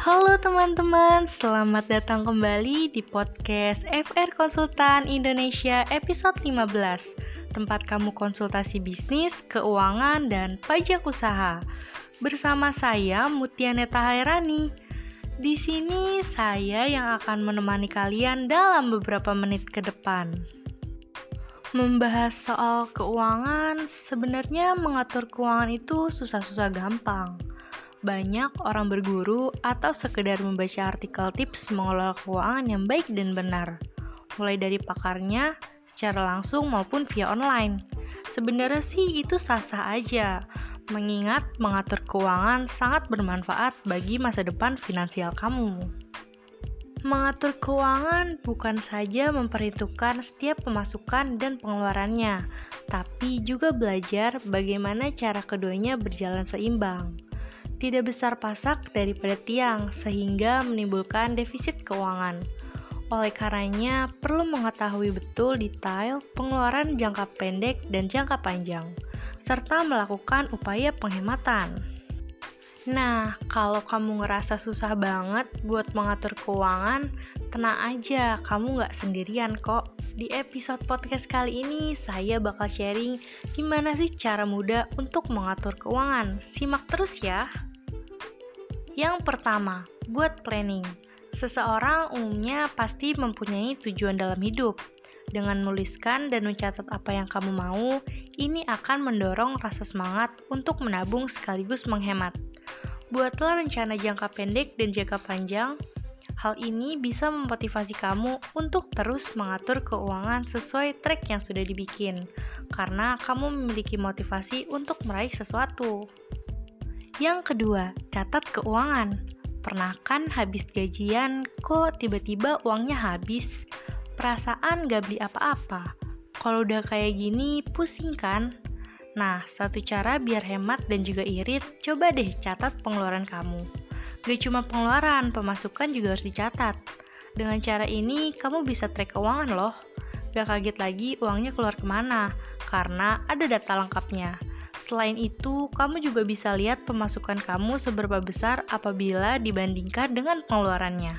Halo teman-teman, selamat datang kembali di podcast FR Konsultan Indonesia episode 15 Tempat kamu konsultasi bisnis, keuangan, dan pajak usaha. Bersama saya Mutianeta Hairani. Di sini saya yang akan menemani kalian dalam beberapa menit ke depan. Membahas soal keuangan, sebenarnya mengatur keuangan itu susah-susah gampang banyak orang berguru atau sekedar membaca artikel tips mengelola keuangan yang baik dan benar, mulai dari pakarnya secara langsung maupun via online. Sebenarnya sih itu sah-sah aja, mengingat mengatur keuangan sangat bermanfaat bagi masa depan finansial kamu. Mengatur keuangan bukan saja memperhitungkan setiap pemasukan dan pengeluarannya, tapi juga belajar bagaimana cara keduanya berjalan seimbang tidak besar pasak daripada tiang, sehingga menimbulkan defisit keuangan. Oleh karenanya, perlu mengetahui betul detail pengeluaran jangka pendek dan jangka panjang, serta melakukan upaya penghematan. Nah, kalau kamu ngerasa susah banget buat mengatur keuangan, tenang aja, kamu nggak sendirian kok. Di episode podcast kali ini, saya bakal sharing gimana sih cara mudah untuk mengatur keuangan. Simak terus ya! Yang pertama, buat planning. Seseorang umumnya pasti mempunyai tujuan dalam hidup. Dengan menuliskan dan mencatat apa yang kamu mau, ini akan mendorong rasa semangat untuk menabung sekaligus menghemat. Buatlah rencana jangka pendek dan jangka panjang. Hal ini bisa memotivasi kamu untuk terus mengatur keuangan sesuai track yang sudah dibikin, karena kamu memiliki motivasi untuk meraih sesuatu. Yang kedua, catat keuangan. Pernah kan habis gajian, kok tiba-tiba uangnya habis? Perasaan gak beli apa-apa. Kalau udah kayak gini, pusing kan? Nah, satu cara biar hemat dan juga irit, coba deh catat pengeluaran kamu. Gak cuma pengeluaran, pemasukan juga harus dicatat. Dengan cara ini, kamu bisa track keuangan loh. Gak kaget lagi uangnya keluar ke mana, karena ada data lengkapnya. Selain itu, kamu juga bisa lihat pemasukan kamu seberapa besar apabila dibandingkan dengan pengeluarannya.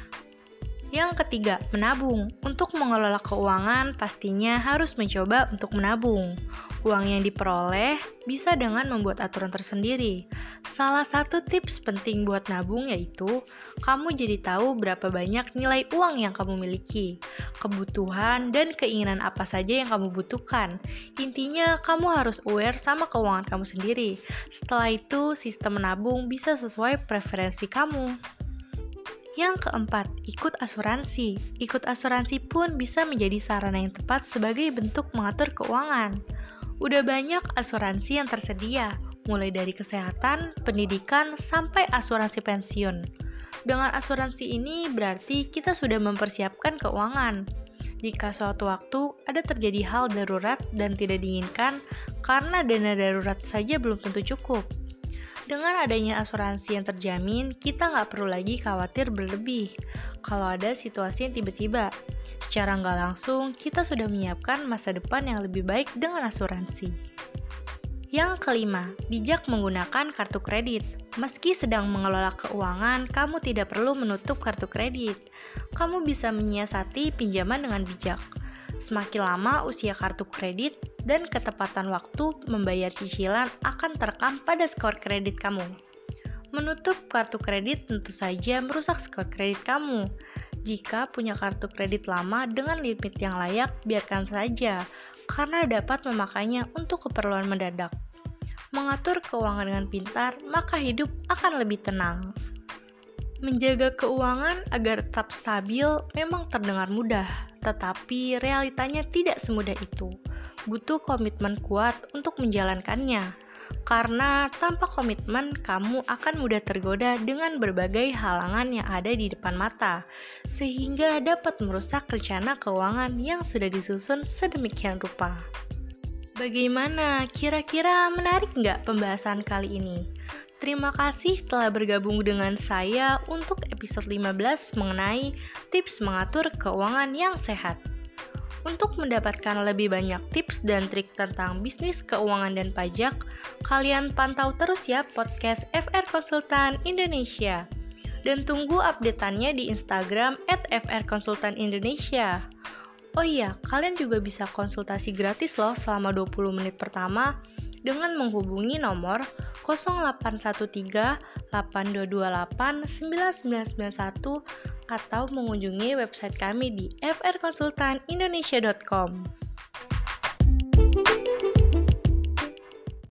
Yang ketiga, menabung. Untuk mengelola keuangan, pastinya harus mencoba untuk menabung. Uang yang diperoleh bisa dengan membuat aturan tersendiri. Salah satu tips penting buat nabung yaitu kamu jadi tahu berapa banyak nilai uang yang kamu miliki, kebutuhan dan keinginan apa saja yang kamu butuhkan. Intinya, kamu harus aware sama keuangan kamu sendiri. Setelah itu, sistem menabung bisa sesuai preferensi kamu. Yang keempat, ikut asuransi. Ikut asuransi pun bisa menjadi sarana yang tepat sebagai bentuk mengatur keuangan. Udah banyak asuransi yang tersedia, mulai dari kesehatan, pendidikan, sampai asuransi pensiun. Dengan asuransi ini berarti kita sudah mempersiapkan keuangan. Jika suatu waktu ada terjadi hal darurat dan tidak diinginkan, karena dana darurat saja belum tentu cukup. Dengan adanya asuransi yang terjamin, kita nggak perlu lagi khawatir berlebih kalau ada situasi yang tiba-tiba. Secara nggak langsung, kita sudah menyiapkan masa depan yang lebih baik dengan asuransi. Yang kelima, bijak menggunakan kartu kredit. Meski sedang mengelola keuangan, kamu tidak perlu menutup kartu kredit. Kamu bisa menyiasati pinjaman dengan bijak. Semakin lama usia kartu kredit dan ketepatan waktu membayar cicilan akan terekam pada skor kredit kamu. Menutup kartu kredit tentu saja merusak skor kredit kamu. Jika punya kartu kredit lama dengan limit yang layak, biarkan saja, karena dapat memakainya untuk keperluan mendadak. Mengatur keuangan dengan pintar, maka hidup akan lebih tenang. Menjaga keuangan agar tetap stabil memang terdengar mudah, tetapi realitanya tidak semudah itu. Butuh komitmen kuat untuk menjalankannya, karena tanpa komitmen kamu akan mudah tergoda dengan berbagai halangan yang ada di depan mata, sehingga dapat merusak rencana keuangan yang sudah disusun sedemikian rupa. Bagaimana? Kira-kira menarik nggak pembahasan kali ini? Terima kasih telah bergabung dengan saya untuk episode 15 mengenai tips mengatur keuangan yang sehat. Untuk mendapatkan lebih banyak tips dan trik tentang bisnis keuangan dan pajak, kalian pantau terus ya podcast FR Konsultan Indonesia. Dan tunggu updateannya di Instagram at frkonsultanindonesia. Oh iya, kalian juga bisa konsultasi gratis loh selama 20 menit pertama dengan menghubungi nomor 0813 8228 9991 atau mengunjungi website kami di frkonsultanindonesia.com.